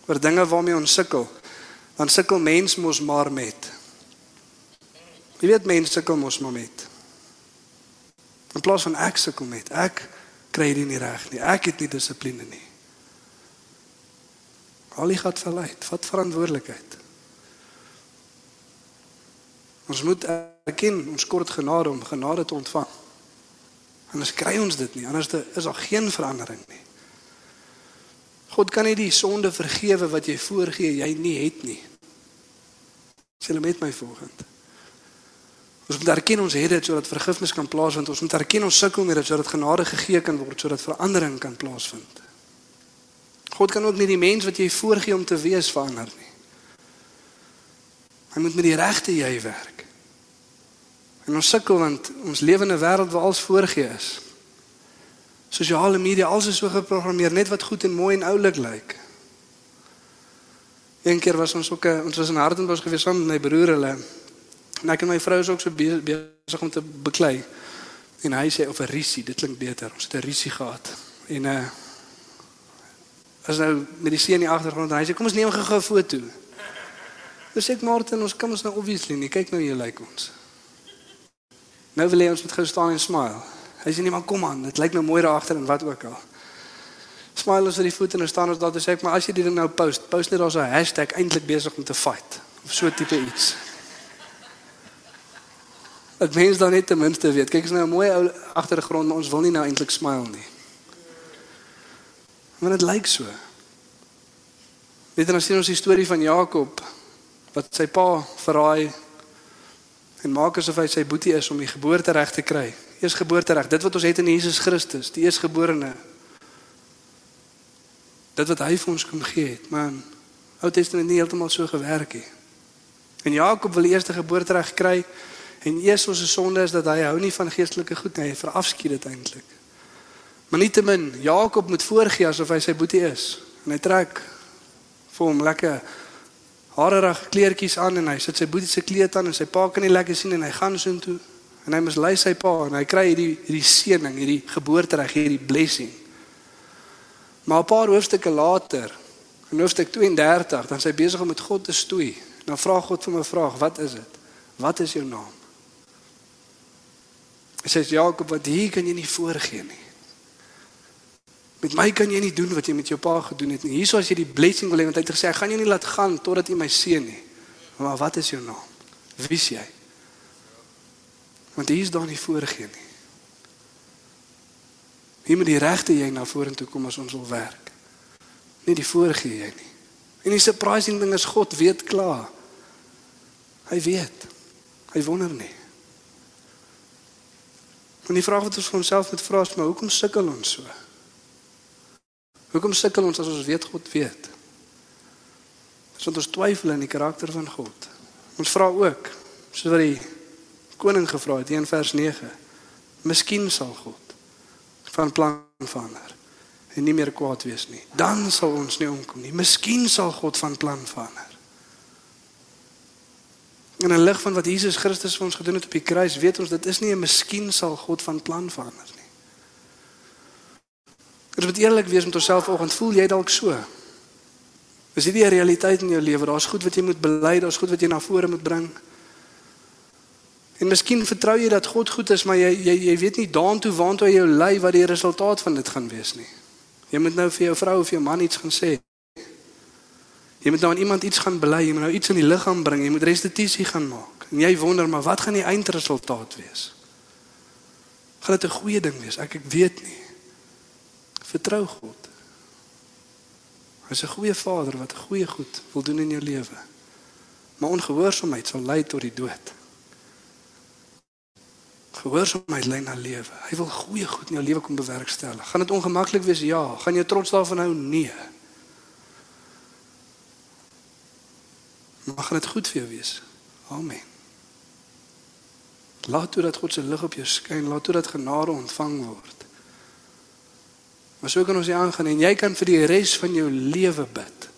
S3: oor dinge waarmee ons sukkel, dan sukkel mens mos maar met. Jy weet mense sukkel mos maar met. In plaas van ek sukkel met, ek kry dit nie reg nie. Ek het nie dissipline nie. Al die gat vel uit. Vat verantwoordelikheid. Ons moet erken ons kort genade om genade te ontvang. Anders kry ons dit nie. Anders is daar geen verandering nie. God kan nie die sonde vergewe wat jy voorgee jy nie het nie. Sê hulle met my volgende. Ons moet erken ons het dit sodat vergifnis kan plaasvind. Ons moet erken ons sukkel met dit sodat genade gegee kan word sodat verandering kan plaasvind. God kan ook nie die mens wat jy voorgee om te wees verander nie. Hy moet met die regte jy werk. En ons sukkel want ons lewe in 'n wêreld waar alles voorgee is. Sosiale media, alles is so geprogrammeer net wat goed en mooi en oulik lyk. Een keer was ons ook ons was in Hartenbos gewees saam met my broer hulle. En ek en my vrou is ook so besig om te beklei. En hy sê of 'n risie, dit klink beter. Ons het 'n risie gehad. En uh as nou met die see in die agtergrond en hy sê kom ons neem gou 'n foto. Dis ek Martin, ons kan ons nou obviously nie kyk nou jy lyk ons. Nou wil hy ons moet gou staan en smile. Hy sê nee man kom aan, dit lyk nou mooi daar agter en wat ook al. Smile ons vir die voete en staan ons daar te sê ek maar as jy dit nou post, post net daar so 'n hashtag eintlik besig om te fight of so tipe iets. Dit mens dan net ten minste weet. Kyk is nou 'n mooi ou agtergrond, maar ons wil nie nou eintlik smile nie. Want dit lyk so. Weet jy nou sien ons die storie van Jakob wat sy pa verraai en maak asof hy sy boetie is om die geboorte reg te kry eersgeboortereg, dit wat ons het in Jesus Christus, die eersgeborene. Dit wat hy vir ons kom gee het, man. Ou Testament nie heeltemal so gewerk nie. En Jakob wil die eerste geboortereg kry en eers ons sonde is dat hy hou nie van geestelike goed nie, hy verafskiet dit eintlik. Maar nietemin, Jakob moet voorgee asof hy sy boetie is. En hy trek vir hom lekker harerige kleertjies aan en hy sit sy boetie se kleed aan en sy pa kan nie lekker sien en hy gaan soontoe En hy mislei sy pa en hy kry hierdie hierdie seëning, hierdie geboortereg, hierdie blessing. Maar 'n paar hoofstukke later, in hoofstuk 32, dan sy besig om met God te stoei. Dan vra God vir my 'n vraag, wat is dit? Wat is jou naam? Hy sê Jakob, wat hier kan jy nie voorgee nie. Met my kan jy nie doen wat jy met jou pa gedoen het nie. Hierso as jy die blessing wil hê, want hy het gesê, ek gaan jou nie laat gaan totdat jy my seën nie. Maar wat is jou naam? Wie is jy? Want hier is daar nie voorgee nie. Hier moet die regte jy na vorentoe kom as ons wil werk. Nie die voorgee jy nie. En die surprising ding is God weet klaar. Hy weet. Hy wonder nie. En die vraag wat ons vir onsself moet vra is maar hoekom sukkel ons so? Hoekom sukkel ons as ons weet God weet? Dis want ons twyfel in die karakter van God. Ons vra ook, soos wat die koning gevra het in vers 9, miskien sal God van plan verander en nie meer kwaad wees nie. Dan sal ons nie omkom nie. Miskien sal God van plan verander. In 'n lig van wat Jesus Christus vir ons gedoen het op die kruis, weet ons dit is nie 'n miskien sal God van plan verander. Ons moet eerlik wees met onsself vanoggend. Voel jy dalk so? Is dit nie 'n realiteit in jou lewe? Daar's goed wat jy moet bely, daar's goed wat jy na vore moet bring. En miskien vertrou jy dat God goed is, maar jy jy jy weet nie daartoe waantoe jy jou lei wat die resultaat van dit gaan wees nie. Jy moet nou vir jou vrou of jou man iets gaan sê. Jy moet nou aan iemand iets gaan bely, jy moet nou iets in die liggaam bring, jy moet restituisie gaan maak. En jy wonder maar wat gaan die eindresultaat wees? Gaan dit 'n goeie ding wees? Ek ek weet nie. Vertrou God. Hy's 'n goeie Vader wat goeie goed wil doen in jou lewe. Maar ongehoorsaamheid sal lei tot die dood. Gehoorsaamheid lei na lewe. Hy wil goeie goed in jou lewe kom bewerkstellig. Gaan dit ongemaklik wees? Ja. Gaan jy trots daarvan hou? Nee. Maar gaan dit goed vir jou wees? Amen. Laat toe dat God se lig op jou skyn, laat toe dat genade ontvang word. Maar so kan ons hier aangaan en jy kan vir die res van jou lewe bid.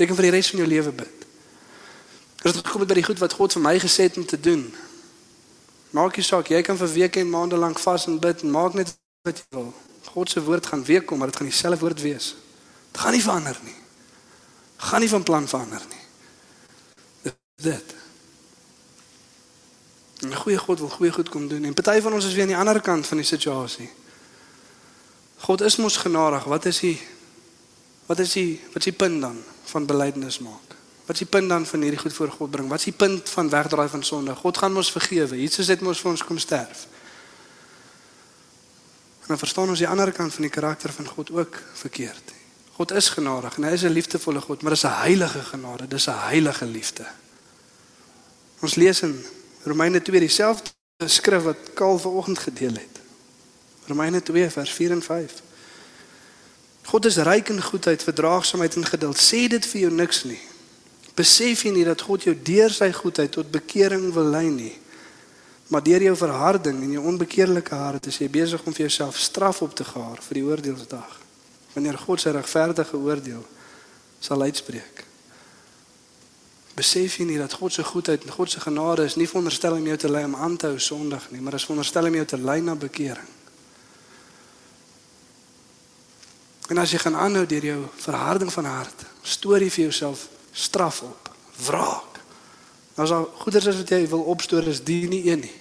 S3: Jy kan vir die res van jou lewe bid. Dit kom by die goed wat God vir my gesê het om te doen. Maak nie saak, jy kan vir weke en maande lank vas en bid en maak net wat jy wil. God se woord gaan weer kom, maar dit gaan dieselfde woord wees. Dit gaan nie verander nie. Gaan nie van plan verander nie. Dit dit. 'n Goeie God wil goeie goed kom doen en party van ons is weer aan die ander kant van die situasie. God is mos genadig. Wat is die wat is die wat is die punt dan van belydenis maak? Wat is die punt dan van hierdie goed voor God bring? Wat is die punt van wegdraai van sonde? God gaan ons vergewe. Jesus het mos vir ons kom sterf. En dan verstaan ons die ander kant van die karakter van God ook verkeerd. God is genadig en hy is 'n liefdevolle God, maar dis 'n heilige genade, dis 'n heilige liefde. Ons lees in Romeine 2 dieselfde skrif wat Kaal vanoggend gedeel het. Romeine 2 vers 4 en 5. God is ryk in goedheid, verdraagsaamheid en geduld. Sê dit vir jou niks nie. Besef jy nie dat God jou deur sy goedheid tot bekering wil lei nie? Maar deur jou verharding en jou onbekeerlike hart is jy besig om vir jouself straf op te gaar vir die oordeelsdag. Wanneer God sy regverdige oordeel sal uitspreek. Besef jy nie dat God se goedheid en God se genade is nie veronderstel om jou te lei om aan te hou sondig nie, maar is veronderstel om jou te lei na bekering. En as jy gaan aanhou deur jou verharding van hart, stoor jy vir jouself straf op, wraak. Nou as al goeders is wat jy wil opstoor is die nie een nie.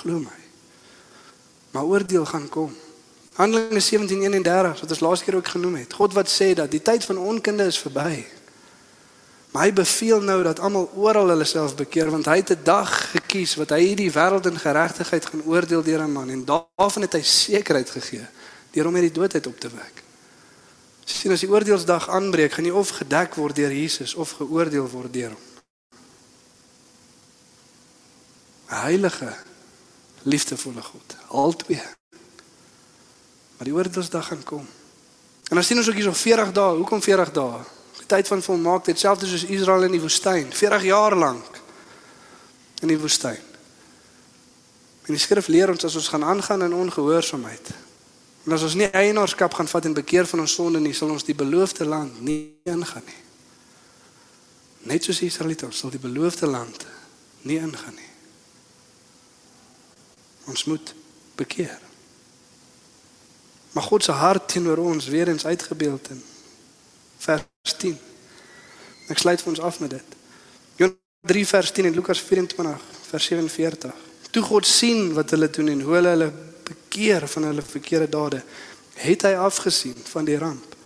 S3: Glo my. Maar oordeel gaan kom. Handelinge 17:31 wat ons laas keer ook genoem het. God wat sê dat die tyd van onkunde is verby. Maar hy beveel nou dat almal oral hulle self bekeer want hy het 'n dag gekies wat hy hierdie wêreld in geregtigheid gaan oordeel deur 'n man en daarvan het hy sekerheid gegee deur hom uit die dood uit op te wek. Sien as die oordeelsdag aanbreek, gaan jy of gedek word deur Jesus of geoordeel word deur hom. Heilige, liefdevolle God, albei. Maar die oordeelsdag gaan kom. En dan sien ons ook hier so 40 dae. Hoekom 40 dae? Die tyd van volmaaktheid, selfs soos Israel in die woestyn, 40 jaar lank in die woestyn. En die skrif leer ons as ons gaan aangaan in ongehoorsaamheid, En as ons nie eienaarskap gaan vat en bekeer van ons sonde nie, sal ons die beloofde land nie ingaan nie. Net soos die Israeliete sal die beloofde land nie ingaan nie. Ons moet bekeer. Maar God se hart teenoor ons weer eens uitgebeeld in vers 10. Ek sluit vir ons af met dit. Johannes 3 vers 10 en Lukas 24 vers 47. Toe God sien wat hulle doen en hoe hulle hulle bekeer van hulle verkeerde dade, het hy afgesien van die ramp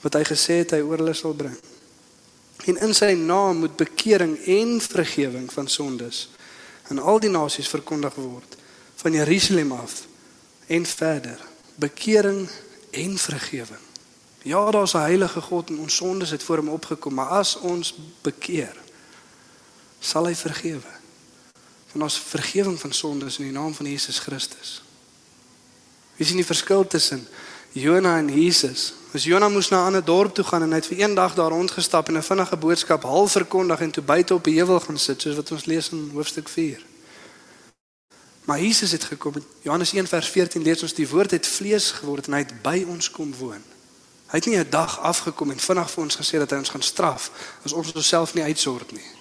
S3: wat hy gesê het hy oor hulle sal bring. En in sy naam moet bekering en vergifnis van sondes aan al die nasies verkondig word van Jerusalem af en verder. Bekering en vergifnis. Ja, daar's 'n heilige God en ons sondes het voor hom opgekom, maar as ons bekeer, sal hy vergewe. Want ons vergifnis van sondes in die naam van Jesus Christus. Wie sien die verskil tussen Jona en Jesus? As Jona moes na 'n ander dorp toe gaan en hy het vir een dag daar rondgestap en 'n vinnige boodskap half verkondig en toe buite op die heuwel gaan sit soos wat ons lees in hoofstuk 4. Maar Jesus het gekom. Johannes 1 vers 14 lees ons die woord het vlees geword en hy het by ons kom woon. Hy het nie 'n dag afgekom en vinnig vir ons gesê dat hy ons gaan straf as ons onsself nie uitsort nie.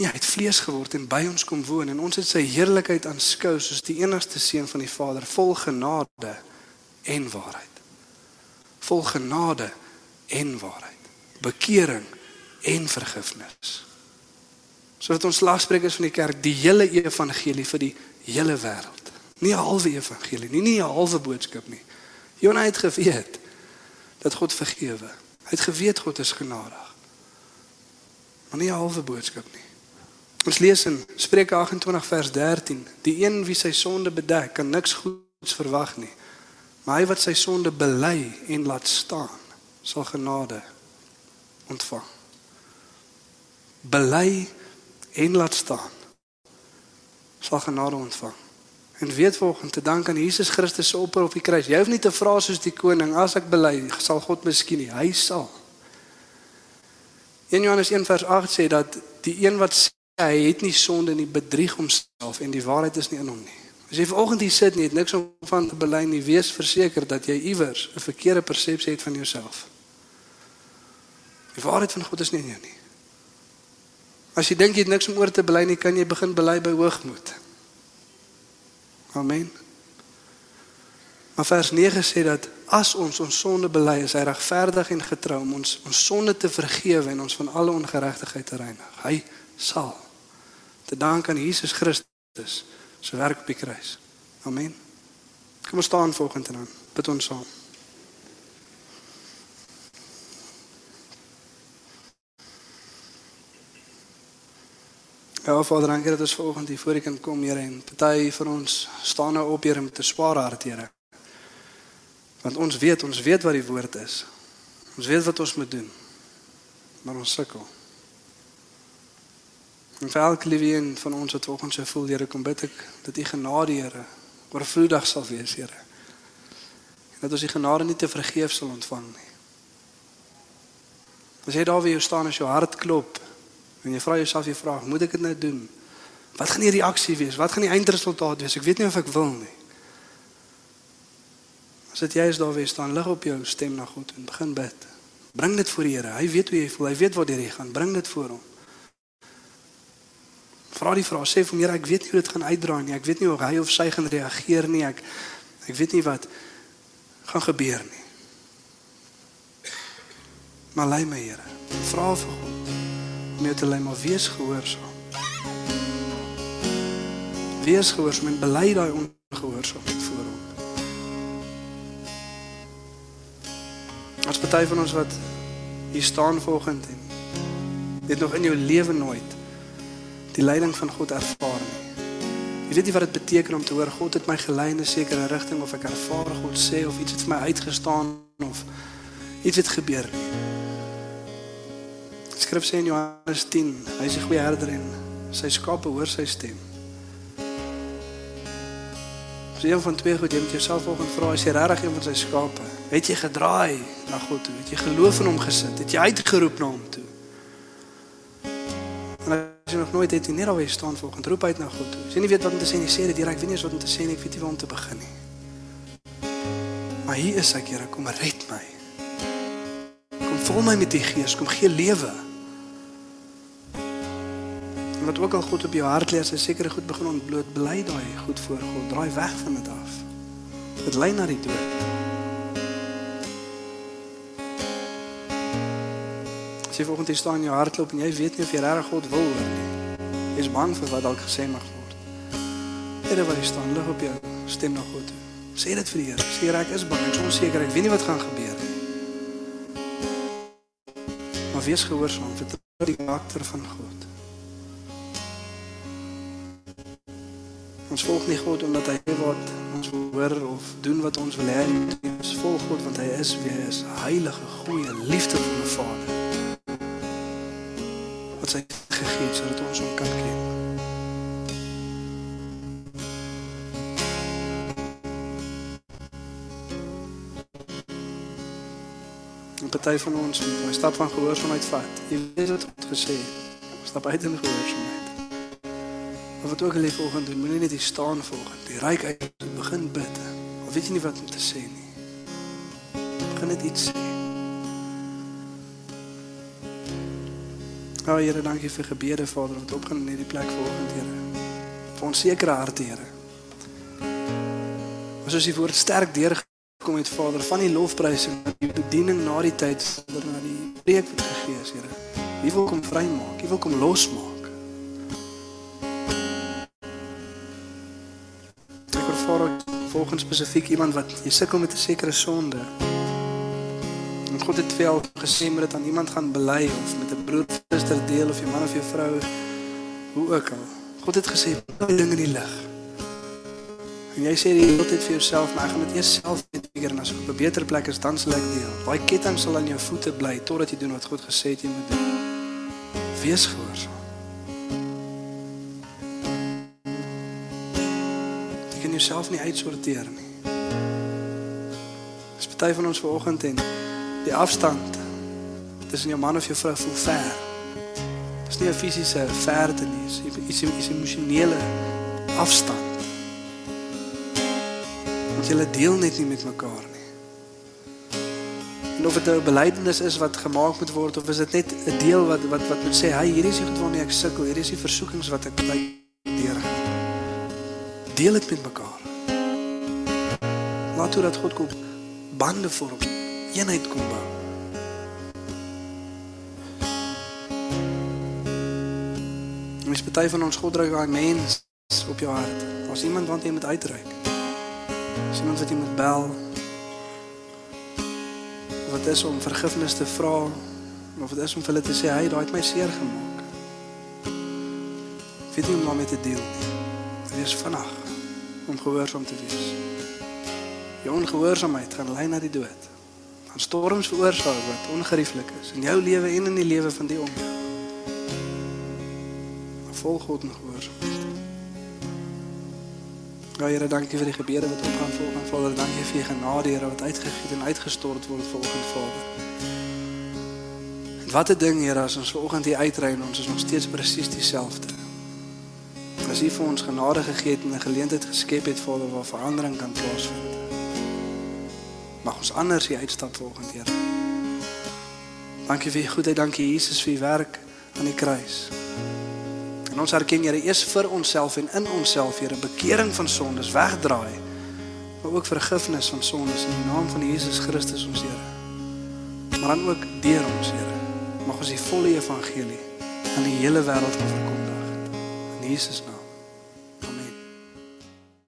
S3: Nee, hy het vlees geword en by ons kom woon en ons het sy heerlikheid aanskou soos die enigste seun van die Vader, vol genade en waarheid. Vol genade en waarheid. Bekering en vergifnis. Sodat ons slagspreekers van die kerk die hele evangelie vir die hele wêreld. Nie 'n halwe evangelie nie, nie 'n halwe boodskap nie. Jonah het geweet dat God vergewe. Hy het geweet God is genadig. Maar nie 'n halwe boodskap nie. Ons lees in Spreuke 28 vers 13: Die een wie sy sonde bedek, kan niks goeds verwag nie. Maar hy wat sy sonde bely en laat staan, sal genade ontvang. Bely en laat staan sal genade ontvang. En weet volgens te dank aan Jesus Christus se offer op die kruis. Jy hoef nie te vra soos die koning as ek bely, sal God miskien nie. Hy sal. 1 Johannes 1 vers 8 sê dat die een wat hy het nie sonde nie, bedrieg homself en die waarheid is nie in hom nie. As jy vanoggend hier sit nie, het niks om van te bely nie, wees verseker dat jy iewers 'n verkeerde persepsie het van jouself. Die waarheid van God is nie in jou nie. As jy dink jy het niks om oor te bely nie, kan jy begin bely by hoogmoed. Amen. Maar vers 9 sê dat as ons ons sonde bely, is hy regverdig en getrou om ons ons sonde te vergewe en ons van alle ongeregtigheid te reinig. Hy sal te dank aan Jesus Christus se werk op die kruis. Amen. Kom ons staan volgende dan. Bid ons saam. Ja, Vader, dankie dat ons vanoggend hier voor U kan kom, Here, en party van ons staan nou op, Here, met 'n swaar hart, Here. Want ons weet, ons weet wat die woord is. Ons weet wat ons moet doen. Maar ons sukkel. En vir elke liewe een van ons wat vanoggend so voel, Here, kom bid ek dat U genade, Here, oorvloedig sal wees, Here. En dat ons die genade nie te vergeef sal ontvang nie. As jy daar weer staan as jou hart klop en jy vra jouself die vraag, moet ek dit nou doen? Wat gaan die reaksie wees? Wat gaan die eindresultaat wees? Ek weet nie of ek wil nie. As dit jy is daar weer staan, lig op jou stem na God en begin bid. Bring dit voor die Here. Hy weet hoe jy voel. Hy weet waar jy gaan. Bring dit voor hom. Vra die vraag, sê vir hom, Here, ek weet nie hoe dit gaan uitdraai nie. Ek weet nie hoe hy of sy gaan reageer nie. Ek ek weet nie wat gaan gebeur nie. Maar lei my, Here. Vra vir God om jou te lei, maar wees gehoorsaam. Wees gehoorsaam en bely daai ongehoorsaamheid voor hom. As party van ons wat hier staan vanoggend en dit nog in jou lewe nooit die leiding van God ervaar nie. Jy weet nie wat dit beteken om te hoor God het my gelei in 'n sekere rigting of ek ervaar God sê of iets het vir my uitgestaan of iets het gebeur nie. Skrif sê in Johannes 10, hy is 'n goeie herder en sy skape hoor sy stem. As jy een van twee goed jy moet jouself vanoggend vra as jy regtig een van sy skape, het jy gedraai na God toe, het jy geloof in hom gesit, het jy uitgeroep na hom toe. As jy nog nooit het jy net alweer staan vanoggend roep uit na God toe. As jy nie weet wat om te sê nie, sê dit direk, ek weet nie eens wat om te sê nie, ek weet nie waar om te begin nie. Maar hier is ek, Here, kom red my. Kom vul my met die Gees, kom gee lewe. En wat ook al God op jou hart lê, as hy sekere goed begin ontbloot, bly daai goed voor God, draai weg van dit af. Dit lei na die dood. As jy volgens hier staan in jou hartklop en jy weet nie of jy regtig God wil hoor nie. Jy is bang vir wat dalk gesê mag word. Here waar jy staan, lig op jou stem na God. Sê dit vir die Here. Sê Here, ek is bang, ek is onseker, ek weet nie wat gaan gebeur nie. Maar wees gehoorsaam vir die karakter van God. Ons volg nie God omdat hy wat ons hoor of doen wat ons wil hê. Ons volg God want hy is wie hy is, heilige, goeie, liefdevolle Vader. Sy gegee het sodat ons hom kan ken. En party van ons moet daai stap van gehoorsaamheid vat. Jy weet wat God gesê het. Stap uit in gehoorsaamheid. Maar wat ook al die volgende doen, moenie net hier staan volgende. Die ryk uit begin bid. Al weet jy nie wat om te sê nie. Begin net iets sê. Ja, Here, dankie vir gebede, Vader, wat opgaan in hierdie plek vanoggend, Here. Vir ons sekere harte, Here. Maar soos die woord sterk deurgekom het, Vader, van die lofprysing na die bediening na die tyd, Vader, na die preek wat gegee is, Here. Wie wil kom vrymaak? Wie wil kom losmaak? Ek wil Vader volgens spesifiek iemand wat jy sukkel met 'n sekere sonde. God het vir jou gesê moet dit aan iemand gaan bely of met 'n broer of suster deel of jou man of jou vrou hoe ook al. God het gesê daai ding in die lig. En jy sê die hele tyd vir jouself, maar ek gaan dit eers self uitfigure en as ek op 'n beter plek is, dan sal ek deel. Daai ketting sal aan jou voete bly totdat jy doen wat God gesê het jy moet doen. Wees gehoorsaam. Jy kan jouself nie uitsorteer nie. Dis party van ons vanoggend en die afstand tussen jou man of jou vrou voel ver. Dis nie 'n fisiese verte nie, dis 'n is emosionele afstand. Want julle deel net nie met mekaar nie. En of dit 'n belydenis is wat gemaak moet word of is dit net 'n deel wat wat wat moet sê, "Hy, hierdie is die goed waarmee ek sukkel, hierdie is die versoekings wat ek bly deurgaan." Deel dit met mekaar. Laat toe dat God kom bande vorm, eenheid kom bou. Mens party van ons God druk daai mens op jou hart. As iemand wat jy moet uitreik. As iemand wat jy moet bel. Wat is om vergifnis te vra of dit is om vir hulle te sê hy daai het my seer gemaak. Weet nie hoe om dit te deel nie. Wees vinnig om gehoorsaam te wees. Jou ongehoorsaamheid gaan lei na die dood. Van storms veroorsaak wat ongerieflik is in jou lewe en in die lewe van die om jou. Volg God en gehoorsaamheid. Ja Here, dankie vir die gebede wat opgaan volgens Vader. Dankie vir die genade Here wat uitgegiet en uitgestort word volgens Vader. En wat 'n ding Here as ons vanoggend hier uitry en ons is nog steeds presies dieselfde. As U vir ons genade gegee het en 'n geleentheid geskep het Vader waar verandering kan plaasvind. Mag ons anders hier uitstap volgende Here. Dankie vir U goedheid, dankie Jesus vir U werk aan die kruis. En ons erken Here eers vir onsself en in onsself Here bekering van sondes wegdraai. Maar ook vergifnis van sondes in die naam van Jesus Christus ons Here. Maar dan ook deur ons Here. Mag ons die volle evangelie aan die hele wêreld kan verkondig. In Jesus naam.